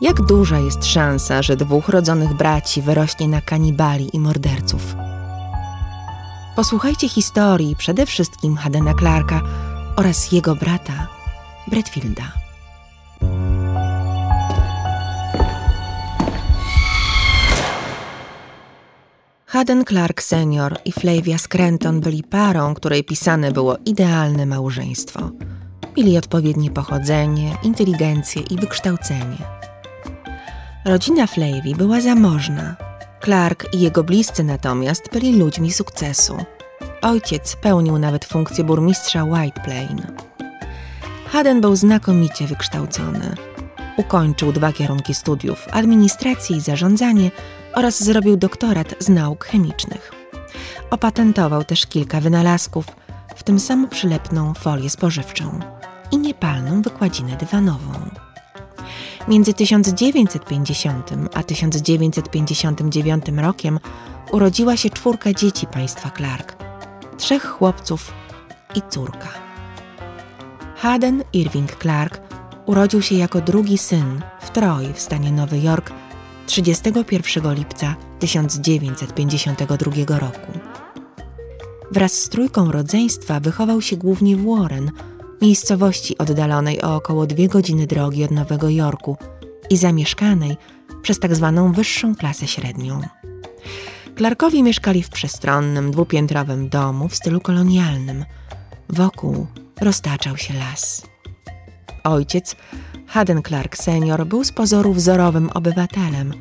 Jak duża jest szansa, że dwóch rodzonych braci wyrośnie na kanibali i morderców? Posłuchajcie historii przede wszystkim Hadena Clarka oraz jego brata Bretfielda. Haden Clark senior i Flavia Scranton byli parą, której pisane było idealne małżeństwo. Mieli odpowiednie pochodzenie, inteligencję i wykształcenie. Rodzina Flavii była zamożna. Clark i jego bliscy natomiast byli ludźmi sukcesu. Ojciec pełnił nawet funkcję burmistrza White Plain. Haden był znakomicie wykształcony. Ukończył dwa kierunki studiów administrację i zarządzanie oraz zrobił doktorat z nauk chemicznych. Opatentował też kilka wynalazków, w tym samoprzylepną folię spożywczą i niepalną wykładzinę dywanową. Między 1950 a 1959 rokiem urodziła się czwórka dzieci państwa Clark, trzech chłopców i córka. Haden Irving Clark urodził się jako drugi syn w Troy w stanie Nowy Jork 31 lipca 1952 roku. Wraz z trójką rodzeństwa wychował się głównie w Warren, miejscowości oddalonej o około dwie godziny drogi od Nowego Jorku i zamieszkanej przez tak zwaną wyższą klasę średnią. Clarkowi mieszkali w przestronnym, dwupiętrowym domu w stylu kolonialnym. Wokół roztaczał się las. Ojciec, Haden Clark senior, był z pozoru wzorowym obywatelem,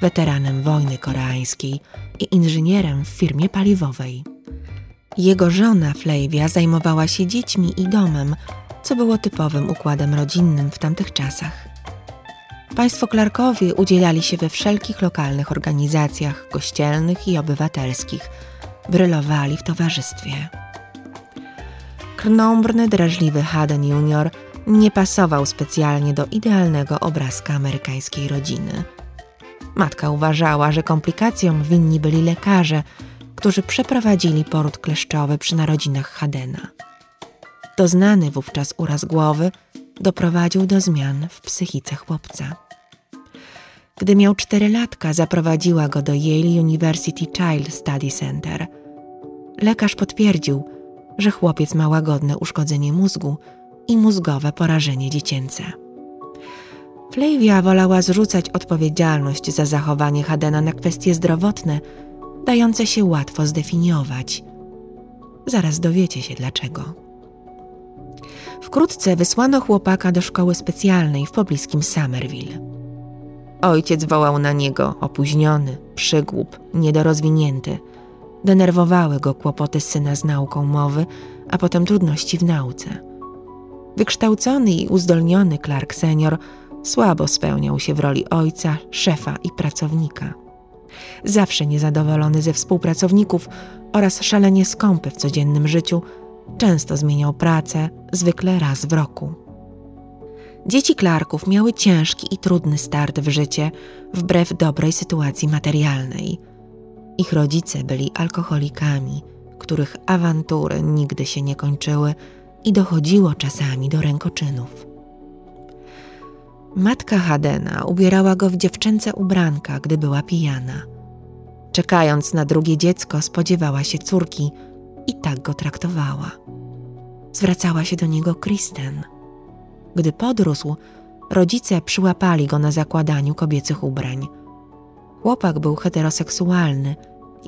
weteranem wojny koreańskiej i inżynierem w firmie paliwowej. Jego żona Flavia zajmowała się dziećmi i domem, co było typowym układem rodzinnym w tamtych czasach. Państwo Clarkowie udzielali się we wszelkich lokalnych organizacjach kościelnych i obywatelskich, brylowali w towarzystwie. Krnąbrny, drażliwy Haden Junior nie pasował specjalnie do idealnego obrazka amerykańskiej rodziny. Matka uważała, że komplikacjom winni byli lekarze, którzy przeprowadzili poród kleszczowy przy narodzinach Hadena. Doznany wówczas uraz głowy doprowadził do zmian w psychice chłopca. Gdy miał cztery latka, zaprowadziła go do Yale University Child Study Center. Lekarz potwierdził, że chłopiec ma łagodne uszkodzenie mózgu i mózgowe porażenie dziecięce. Flavia wolała zrzucać odpowiedzialność za zachowanie Hadena na kwestie zdrowotne, dające się łatwo zdefiniować. Zaraz dowiecie się dlaczego. Wkrótce wysłano chłopaka do szkoły specjalnej w pobliskim Somerville. Ojciec wołał na niego, opóźniony, przygłup, niedorozwinięty. Denerwowały go kłopoty syna z nauką mowy, a potem trudności w nauce. Wykształcony i uzdolniony Clark senior słabo spełniał się w roli ojca, szefa i pracownika. Zawsze niezadowolony ze współpracowników oraz szalenie skąpy w codziennym życiu, często zmieniał pracę, zwykle raz w roku. Dzieci Clarków miały ciężki i trudny start w życie, wbrew dobrej sytuacji materialnej. Ich rodzice byli alkoholikami, których awantury nigdy się nie kończyły i dochodziło czasami do rękoczynów. Matka Hadena ubierała go w dziewczęce ubranka, gdy była pijana. Czekając na drugie dziecko, spodziewała się córki i tak go traktowała. Zwracała się do niego Kristen. Gdy podrósł, rodzice przyłapali go na zakładaniu kobiecych ubrań. Chłopak był heteroseksualny,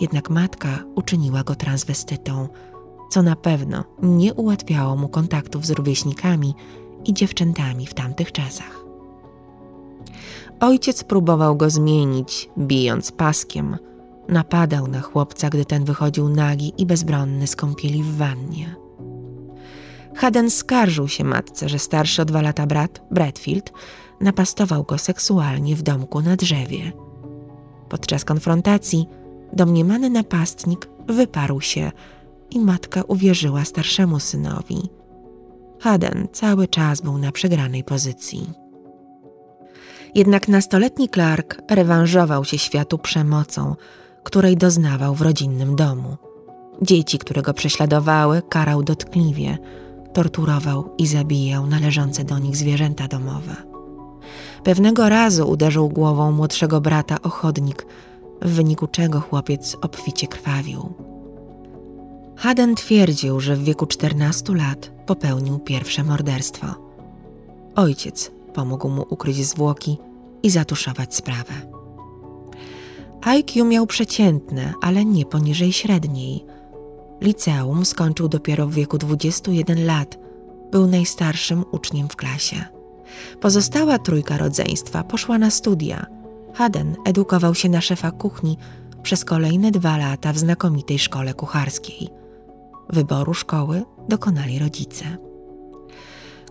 jednak matka uczyniła go transwestytą, co na pewno nie ułatwiało mu kontaktów z rówieśnikami i dziewczętami w tamtych czasach. Ojciec próbował go zmienić, bijąc paskiem. Napadał na chłopca, gdy ten wychodził nagi i bezbronny z kąpieli w wannie. Haden skarżył się matce, że starszy o dwa lata brat, Bradfield, napastował go seksualnie w domku na drzewie. Podczas konfrontacji domniemany napastnik wyparł się i matka uwierzyła starszemu synowi. Haden cały czas był na przegranej pozycji. Jednak nastoletni Clark rewanżował się światu przemocą, której doznawał w rodzinnym domu. Dzieci, które go prześladowały, karał dotkliwie, torturował i zabijał należące do nich zwierzęta domowe. Pewnego razu uderzył głową młodszego brata o chodnik, w wyniku czego chłopiec obficie krwawił. Haden twierdził, że w wieku 14 lat popełnił pierwsze morderstwo. Ojciec pomógł mu ukryć zwłoki i zatuszować sprawę. IQ miał przeciętne, ale nie poniżej średniej. Liceum skończył dopiero w wieku 21 lat. Był najstarszym uczniem w klasie. Pozostała trójka rodzeństwa poszła na studia. Haden edukował się na szefa kuchni przez kolejne dwa lata w znakomitej szkole kucharskiej. Wyboru szkoły dokonali rodzice.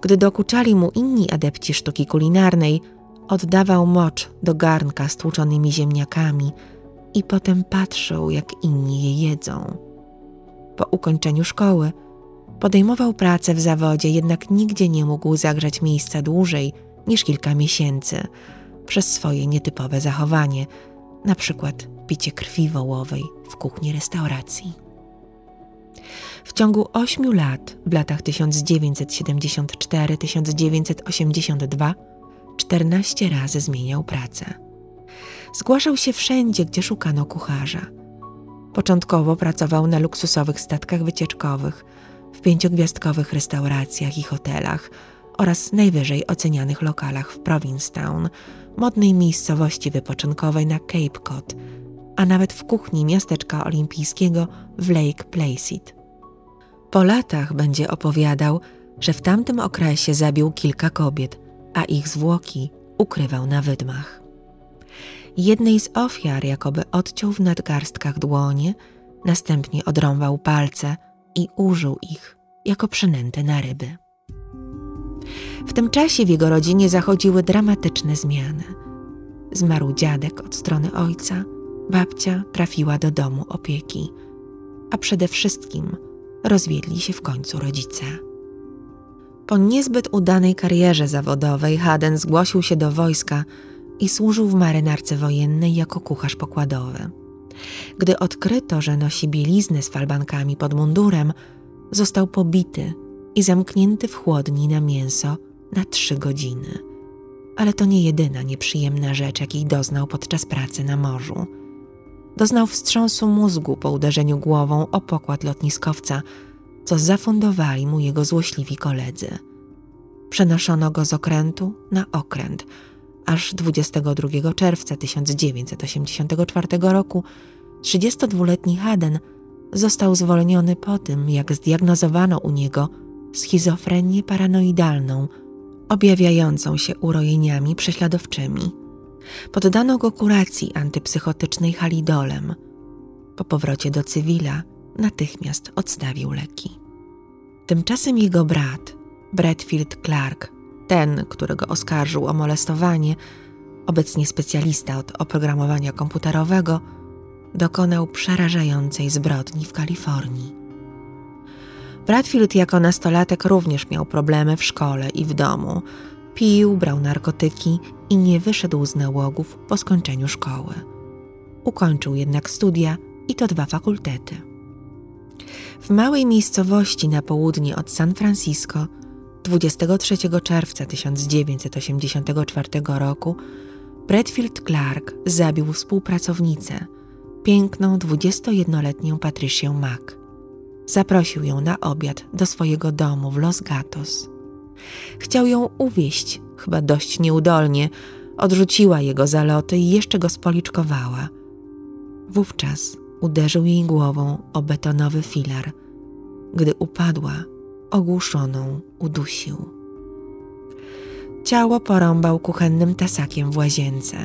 Gdy dokuczali mu inni adepci sztuki kulinarnej, oddawał mocz do garnka z tłuczonymi ziemniakami i potem patrzył, jak inni je jedzą. Po ukończeniu szkoły podejmował pracę w zawodzie, jednak nigdzie nie mógł zagrzać miejsca dłużej niż kilka miesięcy przez swoje nietypowe zachowanie, na przykład picie krwi wołowej w kuchni restauracji. Ciągu ośmiu lat, w latach 1974-1982, 14 razy zmieniał pracę. Zgłaszał się wszędzie, gdzie szukano kucharza. Początkowo pracował na luksusowych statkach wycieczkowych, w pięciogwiazdkowych restauracjach i hotelach oraz najwyżej ocenianych lokalach w Provincetown, modnej miejscowości wypoczynkowej na Cape Cod, a nawet w kuchni miasteczka olimpijskiego w Lake Placid. Po latach będzie opowiadał, że w tamtym okresie zabił kilka kobiet, a ich zwłoki ukrywał na wydmach. Jednej z ofiar jakoby odciął w nadgarstkach dłonie, następnie odrąbał palce i użył ich jako przynęty na ryby. W tym czasie w jego rodzinie zachodziły dramatyczne zmiany. Zmarł dziadek od strony ojca, babcia trafiła do domu opieki, a przede wszystkim rozwiedli się w końcu rodzice. Po niezbyt udanej karierze zawodowej Haden zgłosił się do wojska i służył w marynarce wojennej jako kucharz pokładowy. Gdy odkryto, że nosi bieliznę z falbankami pod mundurem, został pobity i zamknięty w chłodni na mięso na trzy godziny. Ale to nie jedyna nieprzyjemna rzecz, jakiej doznał podczas pracy na morzu. Doznał wstrząsu mózgu po uderzeniu głową o pokład lotniskowca, co zafundowali mu jego złośliwi koledzy. Przenoszono go z okrętu na okręt, aż 22 czerwca 1984 roku 32-letni Haden został zwolniony po tym, jak zdiagnozowano u niego schizofrenię paranoidalną, objawiającą się urojeniami prześladowczymi. Poddano go kuracji antypsychotycznej halidolem. Po powrocie do cywila natychmiast odstawił leki. Tymczasem jego brat, Bradfield Clark, ten, którego oskarżył o molestowanie, obecnie specjalista od oprogramowania komputerowego, dokonał przerażającej zbrodni w Kalifornii. Bradfield jako nastolatek również miał problemy w szkole i w domu. Pił, brał narkotyki i nie wyszedł z nałogów po skończeniu szkoły. Ukończył jednak studia i to dwa fakultety. W małej miejscowości na południe od San Francisco 23 czerwca 1984 roku Bradfield Clark zabił współpracownicę, piękną 21-letnią Patricię Mack. Zaprosił ją na obiad do swojego domu w Los Gatos. Chciał ją uwieść, chyba dość nieudolnie, odrzuciła jego zaloty i jeszcze go spoliczkowała. Wówczas uderzył jej głową o betonowy filar. Gdy upadła, ogłuszoną udusił. Ciało porąbał kuchennym tasakiem w łazience.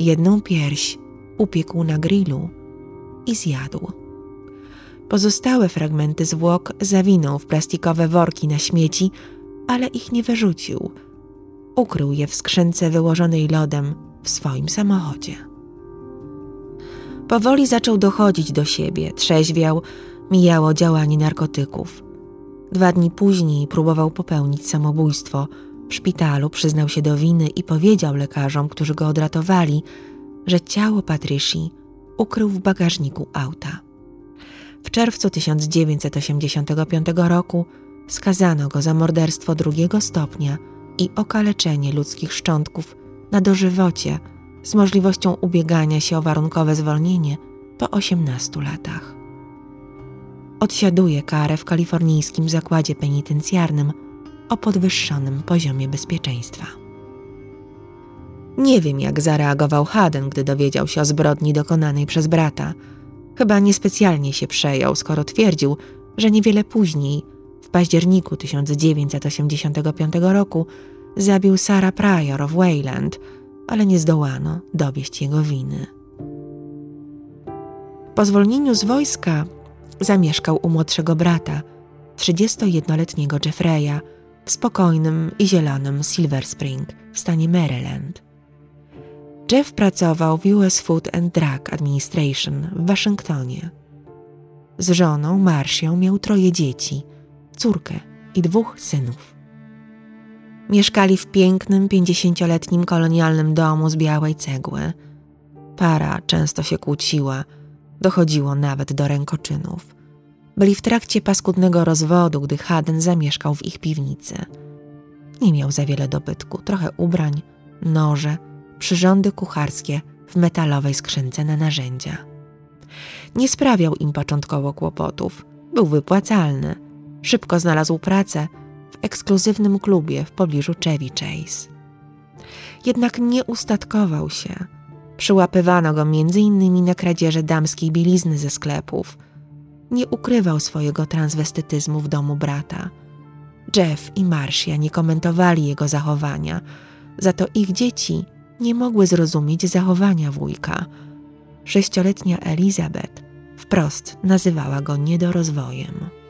Jedną pierś upiekł na grillu i zjadł. Pozostałe fragmenty zwłok zawinął w plastikowe worki na śmieci, ale ich nie wyrzucił. Ukrył je w skrzynce wyłożonej lodem w swoim samochodzie. Powoli zaczął dochodzić do siebie, trzeźwiał, mijało działanie narkotyków. Dwa dni później próbował popełnić samobójstwo. W szpitalu przyznał się do winy i powiedział lekarzom, którzy go odratowali, że ciało Patrici ukrył w bagażniku auta. W czerwcu 1985 roku skazano go za morderstwo drugiego stopnia i okaleczenie ludzkich szczątków na dożywocie z możliwością ubiegania się o warunkowe zwolnienie po 18 latach. Odsiaduje karę w kalifornijskim zakładzie penitencjarnym o podwyższonym poziomie bezpieczeństwa. Nie wiem, jak zareagował Haden, gdy dowiedział się o zbrodni dokonanej przez brata. Chyba niespecjalnie się przejął, skoro twierdził, że niewiele później, październiku 1985 roku, zabił Sarah Pryor w Wayland, ale nie zdołano dowieść jego winy. Po zwolnieniu z wojska zamieszkał u młodszego brata, 31-letniego Jeffreya, w spokojnym i zielonym Silver Spring w stanie Maryland. Jeff pracował w US Food and Drug Administration w Waszyngtonie. Z żoną Marshią miał troje dzieci, córkę i dwóch synów. Mieszkali w pięknym, pięćdziesięcioletnim kolonialnym domu z białej cegły. Para często się kłóciła, dochodziło nawet do rękoczynów. Byli w trakcie paskudnego rozwodu, gdy Haden zamieszkał w ich piwnicy. Nie miał za wiele dobytku, trochę ubrań, noże, przyrządy kucharskie w metalowej skrzynce na narzędzia. Nie sprawiał im początkowo kłopotów, był wypłacalny, szybko znalazł pracę w ekskluzywnym klubie w pobliżu Chevy Chase. Jednak nie ustatkował się. Przyłapywano go innymi na kradzieży damskiej bielizny ze sklepów. Nie ukrywał swojego transwestytyzmu w domu brata. Jeff i Marcia nie komentowali jego zachowania, za to ich dzieci nie mogły zrozumieć zachowania wujka. Sześcioletnia Elizabeth wprost nazywała go niedorozwojem.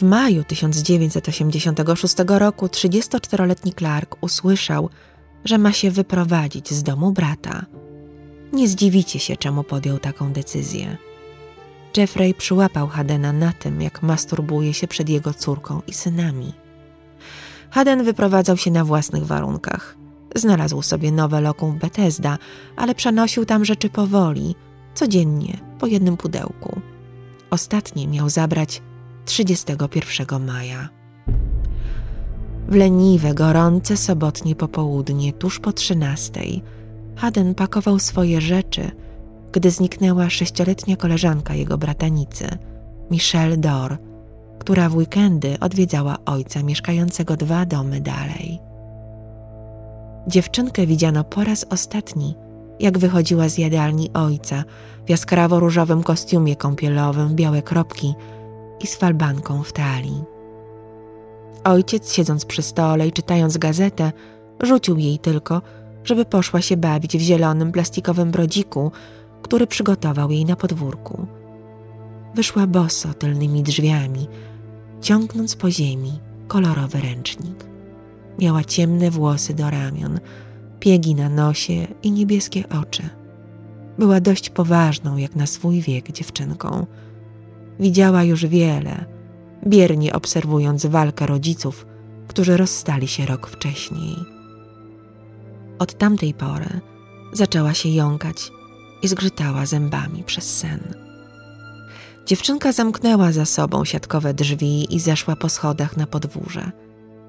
W maju 1986 roku 34-letni Clark usłyszał, że ma się wyprowadzić z domu brata. Nie zdziwicie się, czemu podjął taką decyzję. Jeffrey przyłapał Hadena na tym, jak masturbuje się przed jego córką i synami. Haden wyprowadzał się na własnych warunkach. Znalazł sobie nowe lokum w Bethesda, ale przenosił tam rzeczy powoli, codziennie, po jednym pudełku. Ostatnie miał zabrać 31 maja. W leniwe, gorące sobotnie popołudnie, tuż po trzynastej, Haden pakował swoje rzeczy, gdy zniknęła sześcioletnia koleżanka jego bratanicy, Michelle Dor, która w weekendy odwiedzała ojca mieszkającego dwa domy dalej. Dziewczynkę widziano po raz ostatni, jak wychodziła z jadalni ojca w jaskrawo-różowym kostiumie kąpielowym, białe kropki i z falbanką w talii. Ojciec, siedząc przy stole i czytając gazetę, rzucił jej tylko, żeby poszła się bawić w zielonym plastikowym brodziku, który przygotował jej na podwórku. Wyszła boso tylnymi drzwiami, ciągnąc po ziemi kolorowy ręcznik. Miała ciemne włosy do ramion, piegi na nosie i niebieskie oczy. Była dość poważną, jak na swój wiek, dziewczynką. Widziała już wiele, biernie obserwując walkę rodziców, którzy rozstali się rok wcześniej. Od tamtej pory zaczęła się jąkać i zgrzytała zębami przez sen. Dziewczynka zamknęła za sobą siatkowe drzwi i zeszła po schodach na podwórze.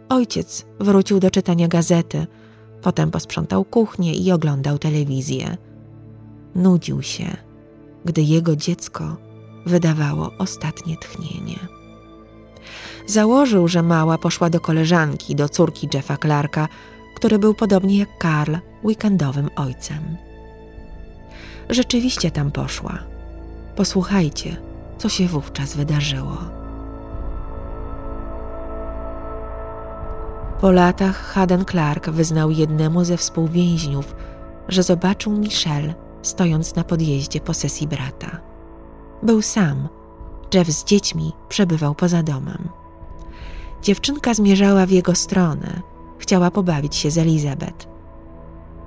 Ojciec wrócił do czytania gazety, potem posprzątał kuchnię i oglądał telewizję. Nudził się, gdy jego dziecko wydawało ostatnie tchnienie. Założył, że mała poszła do koleżanki, do córki Jeffa Clarka, który był podobnie jak Karl weekendowym ojcem. Rzeczywiście tam poszła. Posłuchajcie, co się wówczas wydarzyło. Po latach Haden Clark wyznał jednemu ze współwięźniów, że zobaczył Michelle stojąc na podjeździe posesji brata. Był sam. Jeff z dziećmi przebywał poza domem. Dziewczynka zmierzała w jego stronę. Chciała pobawić się z Elizabeth.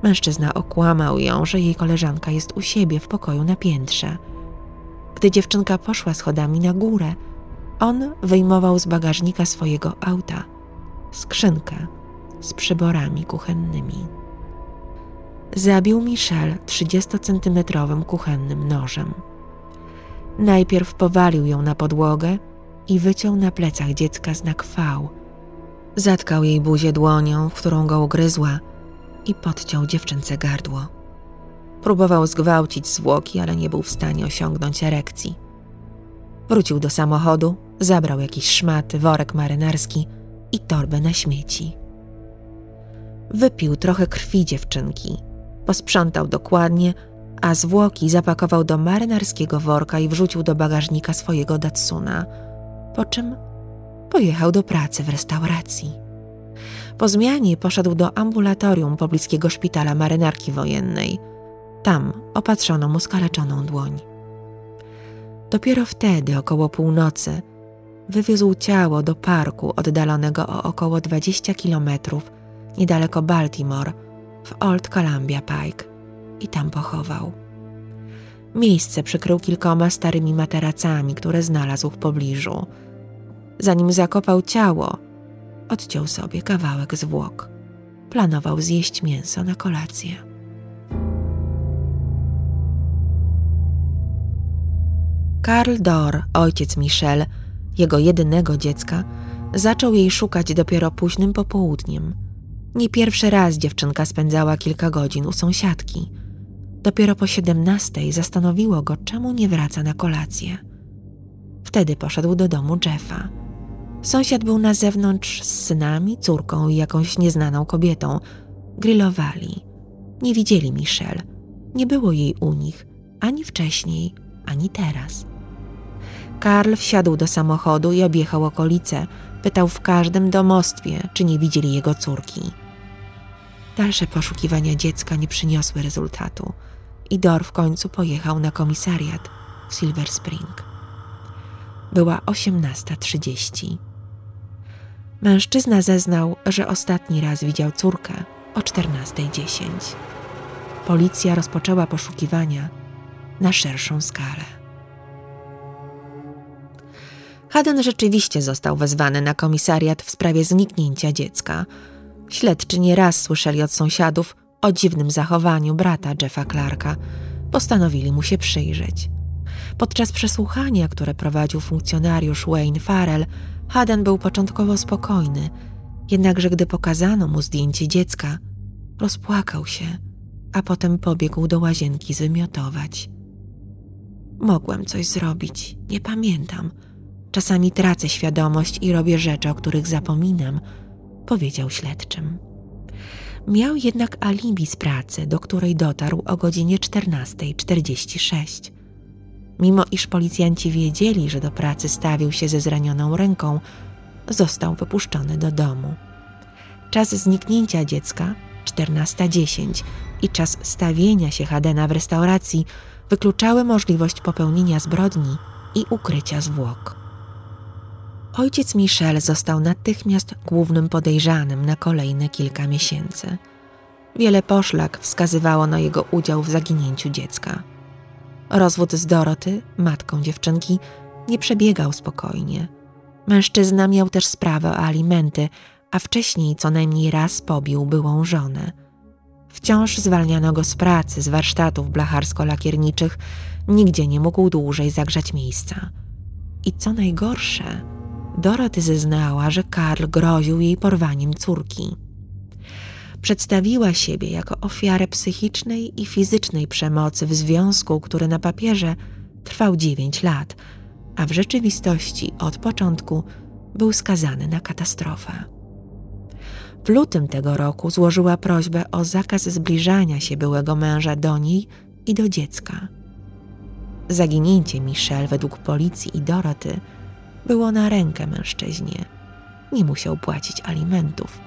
Mężczyzna okłamał ją, że jej koleżanka jest u siebie w pokoju na piętrze. Gdy dziewczynka poszła schodami na górę, on wyjmował z bagażnika swojego auta skrzynkę z przyborami kuchennymi. Zabił Michelle 30-centymetrowym kuchennym nożem. Najpierw powalił ją na podłogę i wyciął na plecach dziecka znak V. Zatkał jej buzię dłonią, w którą go ugryzła i podciął dziewczynce gardło. Próbował zgwałcić zwłoki, ale nie był w stanie osiągnąć erekcji. Wrócił do samochodu, zabrał jakiś szmaty, worek marynarski i torbę na śmieci. Wypił trochę krwi dziewczynki, posprzątał dokładnie, a zwłoki zapakował do marynarskiego worka i wrzucił do bagażnika swojego Datsuna, po czym pojechał do pracy w restauracji. Po zmianie poszedł do ambulatorium pobliskiego szpitala marynarki wojennej. Tam opatrzono mu skaleczoną dłoń. Dopiero wtedy, około północy, wywiózł ciało do parku oddalonego o około 20 kilometrów niedaleko Baltimore w Old Columbia Pike i tam pochował. Miejsce przykrył kilkoma starymi materacami, które znalazł w pobliżu. Zanim zakopał ciało, odciął sobie kawałek zwłok. Planował zjeść mięso na kolację. Karl Dor, ojciec Michelle, jego jedynego dziecka, zaczął jej szukać dopiero późnym popołudniem. Nie pierwszy raz dziewczynka spędzała kilka godzin u sąsiadki. Dopiero po siedemnastej zastanowiło go, czemu nie wraca na kolację. Wtedy poszedł do domu Jeffa. Sąsiad był na zewnątrz z synami, córką i jakąś nieznaną kobietą. Grillowali. Nie widzieli Michelle. Nie było jej u nich, ani wcześniej, ani teraz. Karl wsiadł do samochodu i objechał okolice. Pytał w każdym domostwie, czy nie widzieli jego córki. Dalsze poszukiwania dziecka nie przyniosły rezultatu i Dor w końcu pojechał na komisariat w Silver Spring. Była 18.30. Mężczyzna zeznał, że ostatni raz widział córkę o 14.10. Policja rozpoczęła poszukiwania na szerszą skalę. Haden rzeczywiście został wezwany na komisariat w sprawie zniknięcia dziecka. Śledczy nieraz słyszeli od sąsiadów o dziwnym zachowaniu brata Jeffa Clarka. Postanowili mu się przyjrzeć. Podczas przesłuchania, które prowadził funkcjonariusz Wayne Farrell, Haden był początkowo spokojny, jednakże gdy pokazano mu zdjęcie dziecka, rozpłakał się, a potem pobiegł do łazienki zwymiotować. Mogłem coś zrobić, nie pamiętam. Czasami tracę świadomość i robię rzeczy, o których zapominam, powiedział śledczym. Miał jednak alibi z pracy, do której dotarł o godzinie 14.46. Mimo iż policjanci wiedzieli, że do pracy stawił się ze zranioną ręką, został wypuszczony do domu. Czas zniknięcia dziecka 14.10 i czas stawienia się Hadena w restauracji wykluczały możliwość popełnienia zbrodni i ukrycia zwłok. Ojciec Michel został natychmiast głównym podejrzanym na kolejne kilka miesięcy. Wiele poszlak wskazywało na jego udział w zaginięciu dziecka. Rozwód z Doroty, matką dziewczynki, nie przebiegał spokojnie. Mężczyzna miał też sprawę o alimenty, a wcześniej co najmniej raz pobił byłą żonę. Wciąż zwalniano go z pracy, z warsztatów blacharsko-lakierniczych, nigdzie nie mógł dłużej zagrzać miejsca. I co najgorsze, Doroty zeznała, że Karl groził jej porwaniem córki. Przedstawiła siebie jako ofiarę psychicznej i fizycznej przemocy w związku, który na papierze trwał dziewięć lat, a w rzeczywistości od początku był skazany na katastrofę. W lutym tego roku złożyła prośbę o zakaz zbliżania się byłego męża do niej i do dziecka. Zaginięcie Michelle według policji i Doroty było na rękę mężczyźnie. Nie musiał płacić alimentów,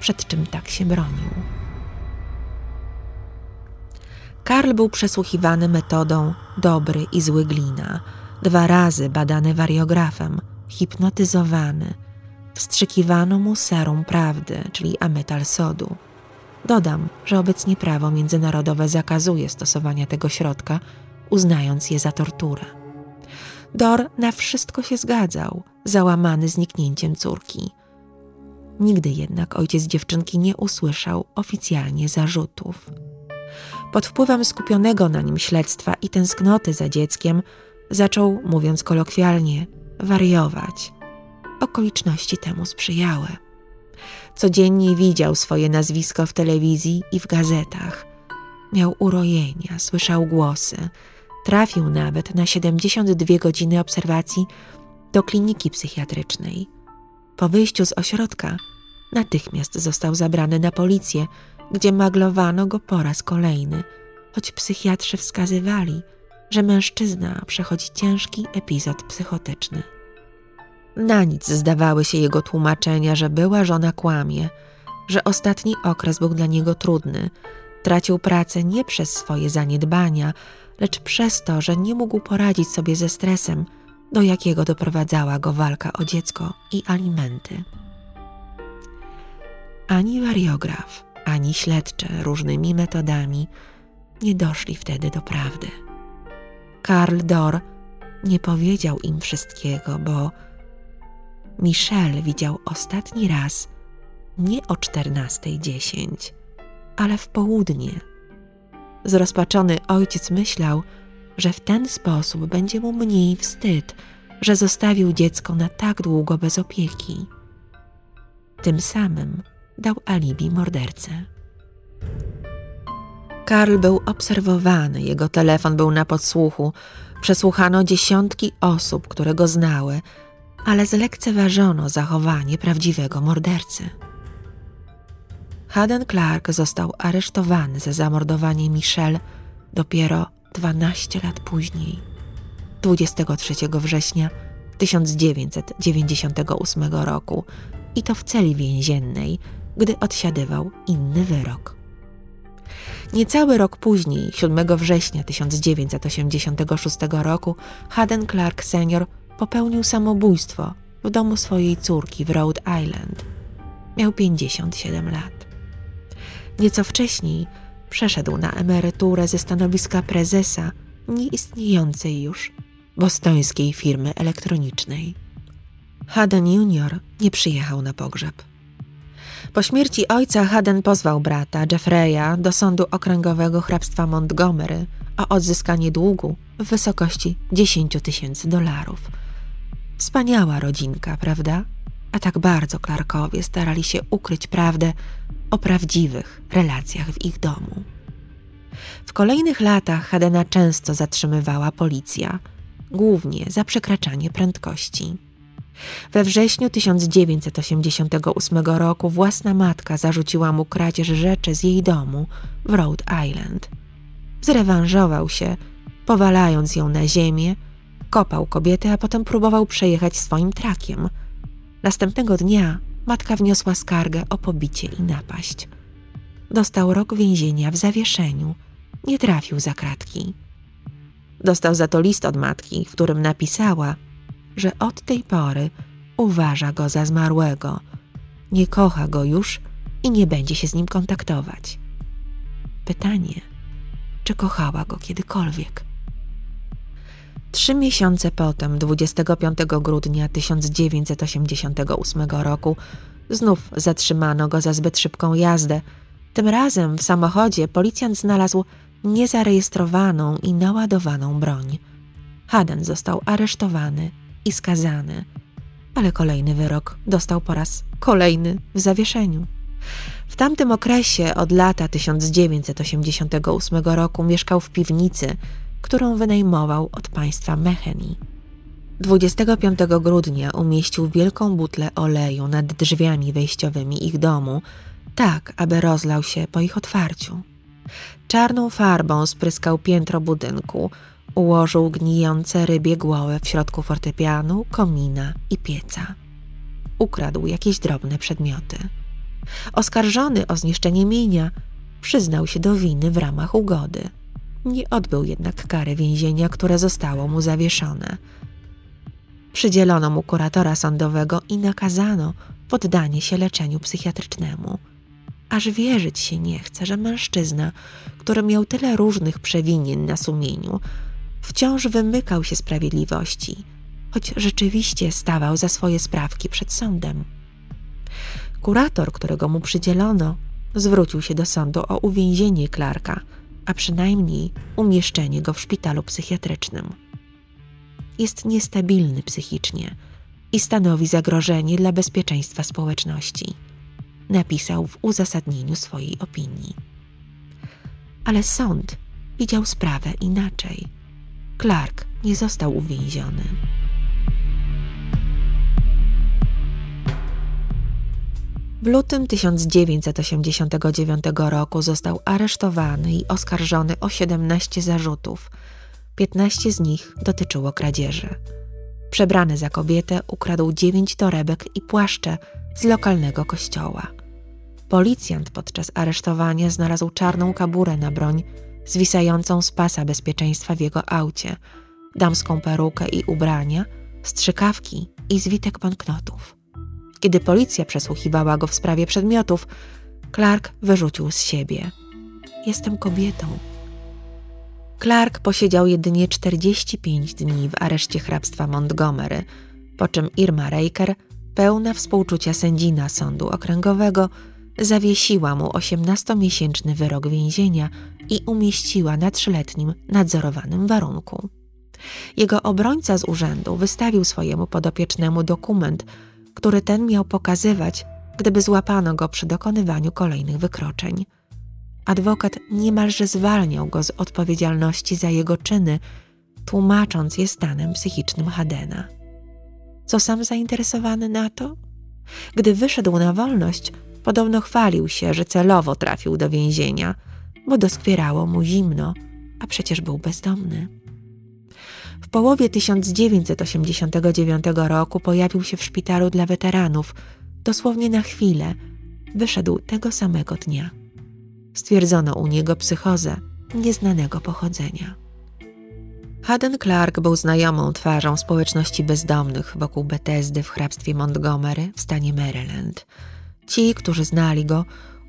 przed czym tak się bronił. Karl był przesłuchiwany metodą dobry i zły glina, dwa razy badany wariografem, hipnotyzowany. Wstrzykiwano mu serum prawdy, czyli ametal sodu. Dodam, że obecnie prawo międzynarodowe zakazuje stosowania tego środka, uznając je za torturę. Dor na wszystko się zgadzał, załamany zniknięciem córki. Nigdy jednak ojciec dziewczynki nie usłyszał oficjalnie zarzutów. Pod wpływem skupionego na nim śledztwa i tęsknoty za dzieckiem, zaczął, mówiąc kolokwialnie, wariować. Okoliczności temu sprzyjały. Codziennie widział swoje nazwisko w telewizji i w gazetach. Miał urojenia, słyszał głosy. Trafił nawet na 72 godziny obserwacji do kliniki psychiatrycznej. Po wyjściu z ośrodka natychmiast został zabrany na policję, gdzie maglowano go po raz kolejny, choć psychiatrzy wskazywali, że mężczyzna przechodzi ciężki epizod psychotyczny. Na nic zdawały się jego tłumaczenia, że była żona kłamie, że ostatni okres był dla niego trudny. Tracił pracę nie przez swoje zaniedbania, lecz przez to, że nie mógł poradzić sobie ze stresem, do jakiego doprowadzała go walka o dziecko i alimenty. Ani wariograf, ani śledcze różnymi metodami nie doszli wtedy do prawdy. Karl Dor nie powiedział im wszystkiego, bo Michel widział ostatni raz nie o 14.10, ale w południe. Zrozpaczony ojciec myślał, że w ten sposób będzie mu mniej wstyd, że zostawił dziecko na tak długo bez opieki. Tym samym dał alibi mordercy. Karl był obserwowany, jego telefon był na podsłuchu, przesłuchano dziesiątki osób, które go znały, ale zlekceważono zachowanie prawdziwego mordercy. Haden Clark został aresztowany za zamordowanie Michelle dopiero 12 lat później, 23 września 1998 roku, i to w celi więziennej, gdy odsiadywał inny wyrok. Niecały rok później, 7 września 1986 roku, Haden Clark senior popełnił samobójstwo w domu swojej córki w Rhode Island. Miał 57 lat. Nieco wcześniej przeszedł na emeryturę ze stanowiska prezesa nieistniejącej już bostońskiej firmy elektronicznej. Haden Junior nie przyjechał na pogrzeb. Po śmierci ojca Haden pozwał brata Jeffreya do sądu okręgowego hrabstwa Montgomery o odzyskanie długu w wysokości 10 tysięcy dolarów. Wspaniała rodzinka, prawda? A tak bardzo Clarkowie starali się ukryć prawdę o prawdziwych relacjach w ich domu. W kolejnych latach Hadena często zatrzymywała policja, głównie za przekraczanie prędkości. We wrześniu 1988 roku własna matka zarzuciła mu kradzież rzeczy z jej domu w Rhode Island. Zrewanżował się, powalając ją na ziemię, kopał kobietę, a potem próbował przejechać swoim trakiem. Następnego dnia matka wniosła skargę o pobicie i napaść. Dostał rok więzienia w zawieszeniu, nie trafił za kratki. Dostał za to list od matki, w którym napisała, że od tej pory uważa go za zmarłego, nie kocha go już i nie będzie się z nim kontaktować. Pytanie, czy kochała go kiedykolwiek? Trzy miesiące potem, 25 grudnia 1988 roku, znów zatrzymano go za zbyt szybką jazdę. Tym razem w samochodzie policjant znalazł niezarejestrowaną i naładowaną broń. Haden został aresztowany i skazany, ale kolejny wyrok dostał po raz kolejny w zawieszeniu. W tamtym okresie od lata 1988 roku mieszkał w piwnicy, którą wynajmował od państwa Mecheni. 25 grudnia umieścił wielką butlę oleju nad drzwiami wejściowymi ich domu, tak aby rozlał się po ich otwarciu. Czarną farbą spryskał piętro budynku, ułożył gnijące rybie głowy w środku fortepianu, komina i pieca. Ukradł jakieś drobne przedmioty. Oskarżony o zniszczenie mienia, przyznał się do winy w ramach ugody. Nie odbył jednak kary więzienia, które zostało mu zawieszone. Przydzielono mu kuratora sądowego i nakazano poddanie się leczeniu psychiatrycznemu. Aż wierzyć się nie chce, że mężczyzna, który miał tyle różnych przewinień na sumieniu, wciąż wymykał się sprawiedliwości, choć rzeczywiście stawał za swoje sprawki przed sądem. Kurator, którego mu przydzielono, zwrócił się do sądu o uwięzienie Clarka, a przynajmniej umieszczenie go w szpitalu psychiatrycznym. Jest niestabilny psychicznie i stanowi zagrożenie dla bezpieczeństwa społeczności. napisał w uzasadnieniu swojej opinii. Ale sąd widział sprawę inaczej. Clark nie został uwięziony. W lutym 1989 roku został aresztowany i oskarżony o 17 zarzutów. 15 z nich dotyczyło kradzieży. Przebrany za kobietę ukradł 9 torebek i płaszcze z lokalnego kościoła. Policjant podczas aresztowania znalazł czarną kaburę na broń zwisającą z pasa bezpieczeństwa w jego aucie, damską perukę i ubrania, strzykawki i zwitek banknotów. Kiedy policja przesłuchiwała go w sprawie przedmiotów, Clark wyrzucił z siebie: Jestem kobietą. Clark posiedział jedynie 45 dni w areszcie hrabstwa Montgomery, po czym Irma Raker, pełna współczucia sędzina sądu okręgowego, zawiesiła mu 18-miesięczny wyrok więzienia i umieściła na trzyletnim nadzorowanym warunku. Jego obrońca z urzędu wystawił swojemu podopiecznemu dokument, który ten miał pokazywać, gdyby złapano go przy dokonywaniu kolejnych wykroczeń. Adwokat niemalże zwalniał go z odpowiedzialności za jego czyny, tłumacząc je stanem psychicznym Hadena. Co sam zainteresowany na to? Gdy wyszedł na wolność, podobno chwalił się, że celowo trafił do więzienia, bo doskwierało mu zimno, a przecież był bezdomny. W połowie 1989 roku pojawił się w szpitalu dla weteranów, dosłownie na chwilę. Wyszedł tego samego dnia. Stwierdzono u niego psychozę nieznanego pochodzenia. Haden Clark był znajomą twarzą społeczności bezdomnych wokół Bethesdy w hrabstwie Montgomery w stanie Maryland. Ci, którzy znali go,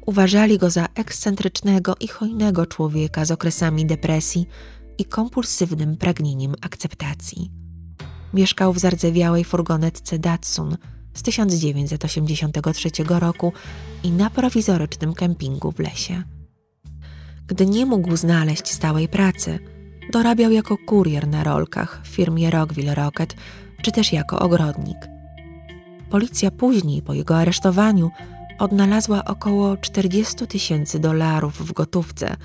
uważali go za ekscentrycznego i hojnego człowieka z okresami depresji, i kompulsywnym pragnieniem akceptacji. Mieszkał w zardzewiałej furgonetce Datsun z 1983 roku i na prowizorycznym kempingu w lesie. Gdy nie mógł znaleźć stałej pracy, dorabiał jako kurier na rolkach w firmie Rockville Rocket czy też jako ogrodnik. Policja później, po jego aresztowaniu, odnalazła około 40 tysięcy dolarów w gotówce –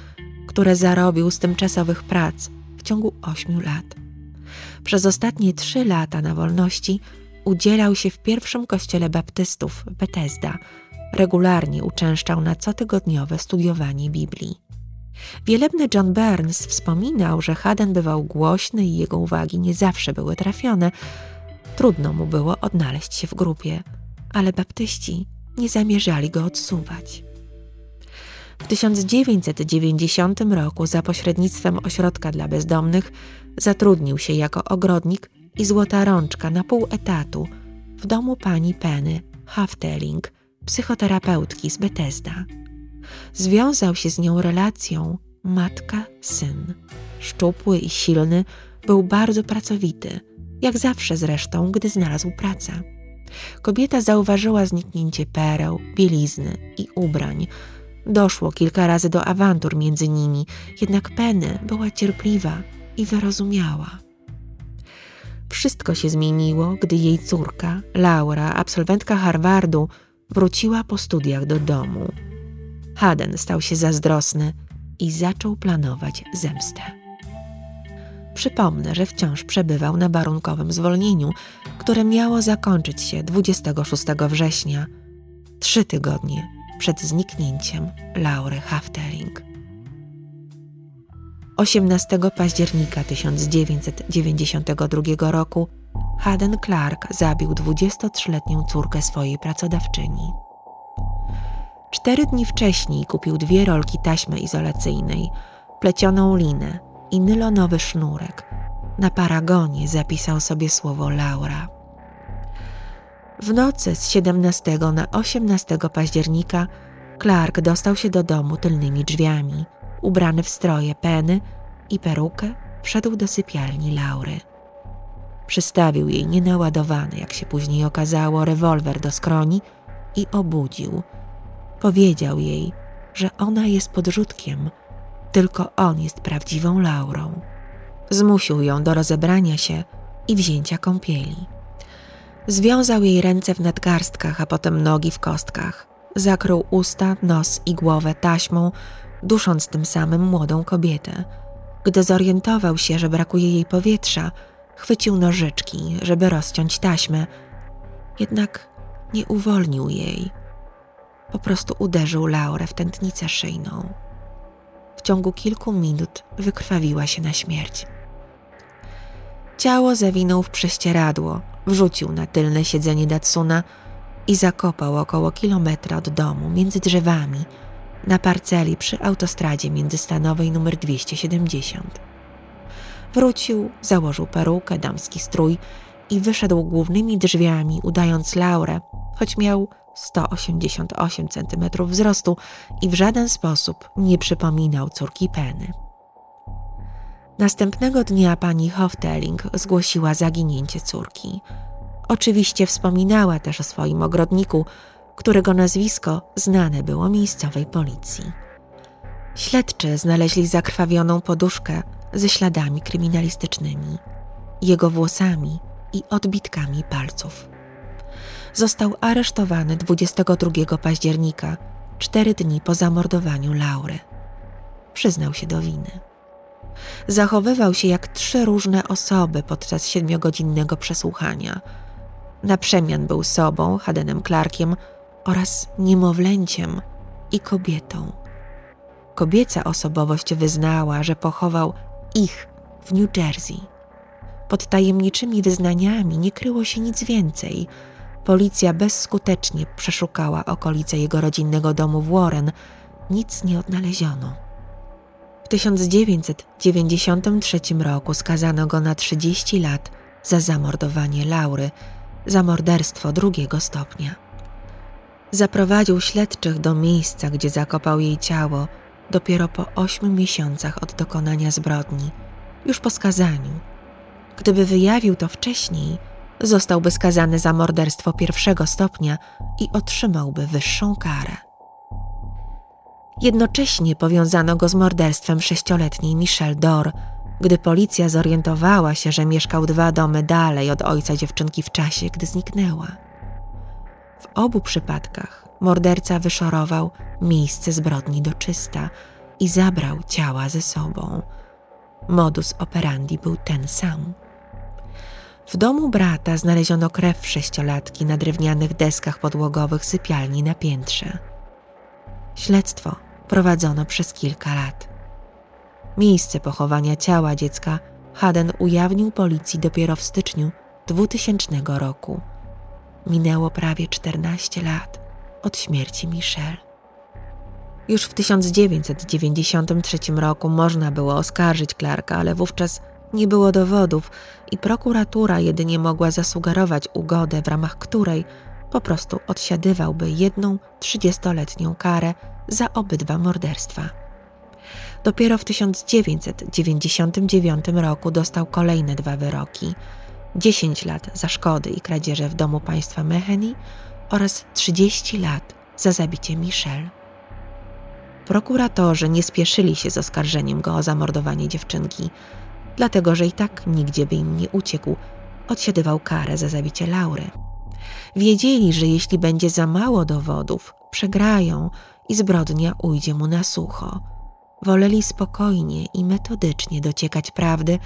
które zarobił z tymczasowych prac w ciągu ośmiu lat. Przez ostatnie trzy lata na wolności udzielał się w pierwszym kościele baptystów Bethesda. Regularnie uczęszczał na cotygodniowe studiowanie Biblii. Wielebny John Burns wspominał, że Haden bywał głośny i jego uwagi nie zawsze były trafione. Trudno mu było odnaleźć się w grupie, ale baptyści nie zamierzali go odsuwać. W 1990 roku za pośrednictwem ośrodka dla bezdomnych zatrudnił się jako ogrodnik i złota rączka na pół etatu w domu pani Penny Hafteling, psychoterapeutki z Bethesda. Związał się z nią relacją matka-syn. Szczupły i silny, był bardzo pracowity, jak zawsze zresztą, gdy znalazł pracę. Kobieta zauważyła zniknięcie pereł, bielizny i ubrań, Doszło kilka razy do awantur między nimi, jednak Penny była cierpliwa i wyrozumiała. Wszystko się zmieniło, gdy jej córka, Laura, absolwentka Harvardu, wróciła po studiach do domu. Haden stał się zazdrosny i zaczął planować zemstę. Przypomnę, że wciąż przebywał na warunkowym zwolnieniu, które miało zakończyć się 26 września, trzy tygodnie przed zniknięciem Laury Hafteling. 18 października 1992 roku Haden Clark zabił 23-letnią córkę swojej pracodawczyni. Cztery dni wcześniej kupił dwie rolki taśmy izolacyjnej, plecioną linę i nylonowy sznurek. Na paragonie zapisał sobie słowo Laura. W nocy z 17 na 18 października Clark dostał się do domu tylnymi drzwiami. Ubrany w stroje Penny i perukę, wszedł do sypialni Laury. Przystawił jej nienaładowany, jak się później okazało, rewolwer do skroni i obudził. Powiedział jej, że ona jest podrzutkiem, tylko on jest prawdziwą Laurą. Zmusił ją do rozebrania się i wzięcia kąpieli. Związał jej ręce w nadgarstkach, a potem nogi w kostkach. zakrył usta, nos i głowę taśmą, dusząc tym samym młodą kobietę. Gdy zorientował się, że brakuje jej powietrza, chwycił nożyczki, żeby rozciąć taśmę, jednak nie uwolnił jej. Po prostu uderzył Laurę w tętnicę szyjną. W ciągu kilku minut wykrwawiła się na śmierć. Ciało zawinął w prześcieradło, wrzucił na tylne siedzenie Datsuna i zakopał około kilometra od domu, między drzewami, na parceli przy autostradzie międzystanowej nr 270. Wrócił, założył perukę, damski strój i wyszedł głównymi drzwiami, udając Laurę, choć miał 188 cm wzrostu i w żaden sposób nie przypominał córki Penny. Następnego dnia pani Hofteling zgłosiła zaginięcie córki. Oczywiście wspominała też o swoim ogrodniku, którego nazwisko znane było miejscowej policji. Śledczy znaleźli zakrwawioną poduszkę ze śladami kryminalistycznymi, jego włosami i odbitkami palców. Został aresztowany 22 października, cztery dni po zamordowaniu Laury. Przyznał się do winy. Zachowywał się jak trzy różne osoby podczas siedmiogodzinnego przesłuchania. Na przemian był sobą, Hadenem Clarkiem oraz niemowlęciem i kobietą. Kobieca osobowość wyznała, że pochował ich w New Jersey. Pod tajemniczymi wyznaniami nie kryło się nic więcej. Policja bezskutecznie przeszukała okolice jego rodzinnego domu w Warren. Nic nie odnaleziono. W 1993 roku skazano go na 30 lat za zamordowanie Laury, za morderstwo drugiego stopnia. Zaprowadził śledczych do miejsca, gdzie zakopał jej ciało dopiero po ośmiu miesiącach od dokonania zbrodni, już po skazaniu. Gdyby wyjawił to wcześniej, zostałby skazany za morderstwo pierwszego stopnia i otrzymałby wyższą karę. Jednocześnie powiązano go z morderstwem sześcioletniej Michelle Dor, gdy policja zorientowała się, że mieszkał dwa domy dalej od ojca dziewczynki w czasie, gdy zniknęła. W obu przypadkach morderca wyszorował miejsce zbrodni do czysta i zabrał ciała ze sobą. Modus operandi był ten sam. W domu brata znaleziono krew sześciolatki na drewnianych deskach podłogowych sypialni na piętrze. Śledztwo prowadzono przez kilka lat. Miejsce pochowania ciała dziecka Haden ujawnił policji dopiero w styczniu 2000 roku. Minęło prawie 14 lat od śmierci Michelle. Już w 1993 roku można było oskarżyć Clarka, ale wówczas nie było dowodów i prokuratura jedynie mogła zasugerować ugodę, w ramach której po prostu odsiadywałby jedną trzydziestoletnią karę za obydwa morderstwa. Dopiero w 1999 roku dostał kolejne dwa wyroki: 10 lat za szkody i kradzieże w domu państwa Meheni oraz 30 lat za zabicie Michelle. Prokuratorzy nie spieszyli się z oskarżeniem go o zamordowanie dziewczynki, dlatego że i tak nigdzie by im nie uciekł, odsiadywał karę za zabicie Laury. Wiedzieli, że jeśli będzie za mało dowodów, przegrają i zbrodnia ujdzie mu na sucho. Woleli spokojnie i metodycznie dociekać prawdy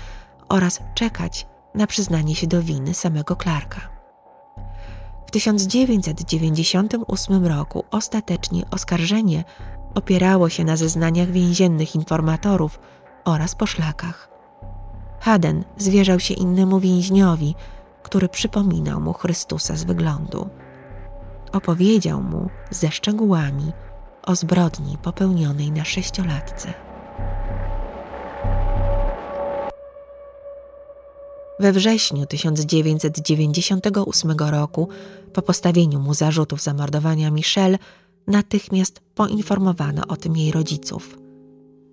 oraz czekać na przyznanie się do winy samego Clarka. W 1998 roku ostatecznie oskarżenie opierało się na zeznaniach więziennych informatorów oraz poszlakach. Haden zwierzał się innemu więźniowi, który przypominał mu Chrystusa z wyglądu. Opowiedział mu ze szczegółami o zbrodni popełnionej na sześciolatce. We wrześniu 1998 roku, po postawieniu mu zarzutów zamordowania Michelle, natychmiast poinformowano o tym jej rodziców.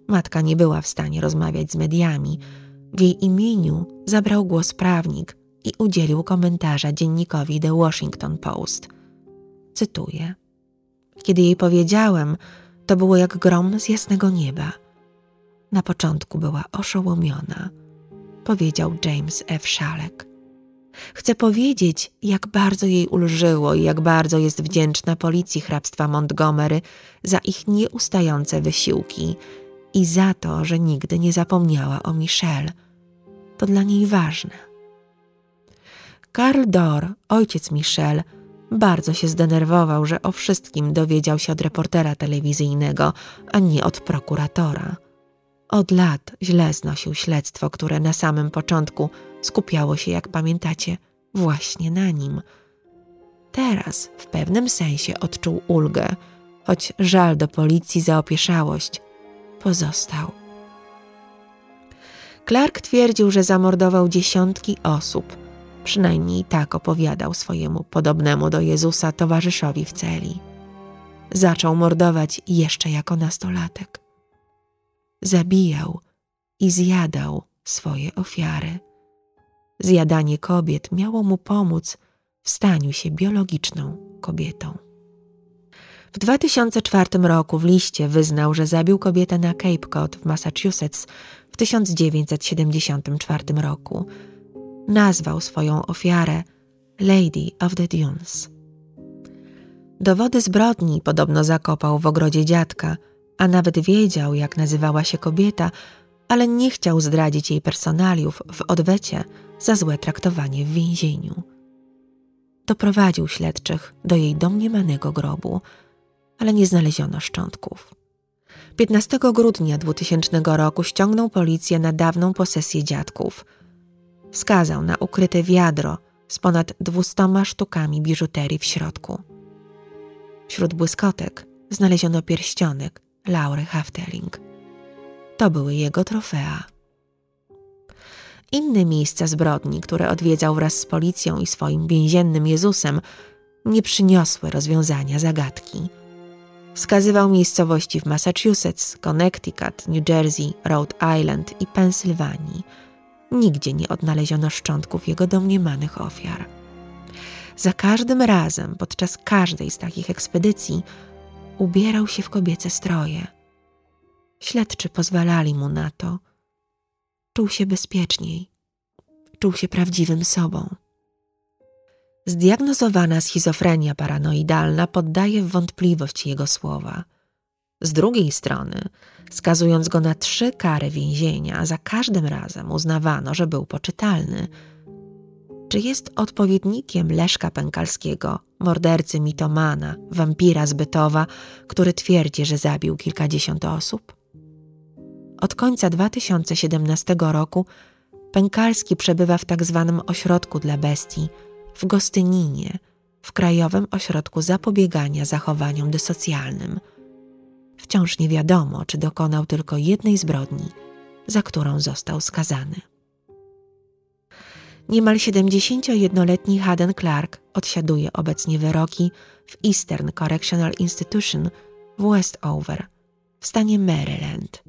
Matka nie była w stanie rozmawiać z mediami. W jej imieniu zabrał głos prawnik i udzielił komentarza dziennikowi The Washington Post. Cytuję: Kiedy jej powiedziałem, to było jak grom z jasnego nieba. Na początku była oszołomiona, powiedział James F. Szalek. Chce powiedzieć, jak bardzo jej ulżyło i jak bardzo jest wdzięczna policji hrabstwa Montgomery za ich nieustające wysiłki i za to, że nigdy nie zapomniała o Michelle. To dla niej ważne. Karl Dor, ojciec Michelle, bardzo się zdenerwował, że o wszystkim dowiedział się od reportera telewizyjnego, a nie od prokuratora. Od lat źle znosił śledztwo, które na samym początku skupiało się, jak pamiętacie, właśnie na nim. Teraz w pewnym sensie odczuł ulgę, choć żal do policji za opieszałość pozostał. Clark twierdził, że zamordował dziesiątki osób. Przynajmniej tak opowiadał swojemu podobnemu do Jezusa towarzyszowi w celi. Zaczął mordować jeszcze jako nastolatek. Zabijał i zjadał swoje ofiary. Zjadanie kobiet miało mu pomóc w staniu się biologiczną kobietą. W 2004 roku w liście wyznał, że zabił kobietę na Cape Cod w Massachusetts w 1974 roku. Nazwał swoją ofiarę Lady of the Dunes. Dowody zbrodni podobno zakopał w ogrodzie dziadka, a nawet wiedział, jak nazywała się kobieta, ale nie chciał zdradzić jej personaliów w odwecie za złe traktowanie w więzieniu. Doprowadził śledczych do jej domniemanego grobu, ale nie znaleziono szczątków. 15 grudnia 2000 roku ściągnął policję na dawną posesję dziadków. Wskazał na ukryte wiadro z ponad dwustoma sztukami biżuterii w środku. Wśród błyskotek znaleziono pierścionek Laury Hafteling. To były jego trofea. Inne miejsca zbrodni, które odwiedzał wraz z policją i swoim więziennym Jezusem, nie przyniosły rozwiązania zagadki. Wskazywał miejscowości w Massachusetts, Connecticut, New Jersey, Rhode Island i Pensylwanii. Nigdzie nie odnaleziono szczątków jego domniemanych ofiar. Za każdym razem, podczas każdej z takich ekspedycji, ubierał się w kobiece stroje. Śledczy pozwalali mu na to. Czuł się bezpieczniej, czuł się prawdziwym sobą. Zdiagnozowana schizofrenia paranoidalna poddaje w wątpliwość jego słowa. Z drugiej strony, skazując go na trzy kary więzienia, za każdym razem uznawano, że był poczytalny. Czy jest odpowiednikiem Leszka Pękalskiego, mordercy mitomana, wampira z Bytowa, który twierdzi, że zabił kilkadziesiąt osób? Od końca 2017 roku Pękalski przebywa w tak zwanym ośrodku dla bestii – w Gostyninie, w Krajowym Ośrodku Zapobiegania Zachowaniom Dysocjalnym. Wciąż nie wiadomo, czy dokonał tylko jednej zbrodni, za którą został skazany. Niemal 71-letni Haden Clark odsiaduje obecnie wyroki w Eastern Correctional Institution w Westover w stanie Maryland.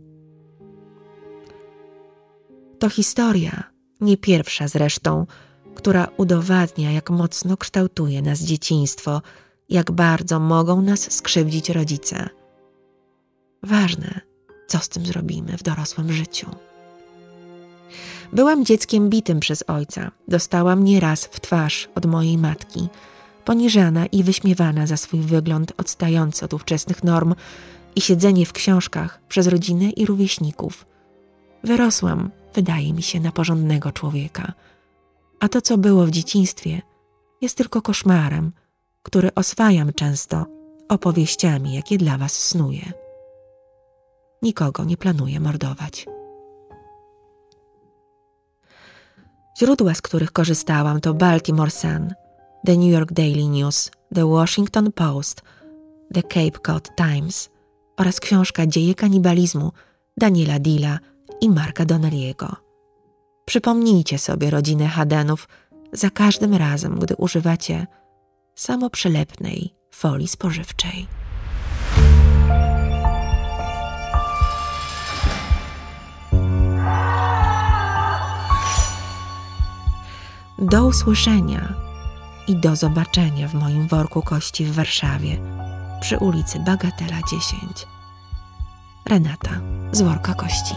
To historia, nie pierwsza zresztą, która udowadnia, jak mocno kształtuje nas dzieciństwo, jak bardzo mogą nas skrzywdzić rodzice. Ważne, co z tym zrobimy w dorosłym życiu. Byłam dzieckiem bitym przez ojca. Dostałam nieraz w twarz od mojej matki, poniżana i wyśmiewana za swój wygląd odstający od ówczesnych norm i siedzenie w książkach przez rodzinę i rówieśników. Wyrosłam, wydaje mi się, na porządnego człowieka – a to, co było w dzieciństwie, jest tylko koszmarem, który oswajam często opowieściami, jakie dla was snuję. Nikogo nie planuję mordować. Źródła, z których korzystałam, to Baltimore Sun, The New York Daily News, The Washington Post, The Cape Cod Times oraz książka Dzieje kanibalizmu Daniela Dilla i Marka Donnelly'ego. Przypomnijcie sobie rodzinę Hadenów za każdym razem, gdy używacie samoprzylepnej folii spożywczej. Do usłyszenia i do zobaczenia w moim worku kości w Warszawie przy ulicy Bagatela 10. Renata z worka kości.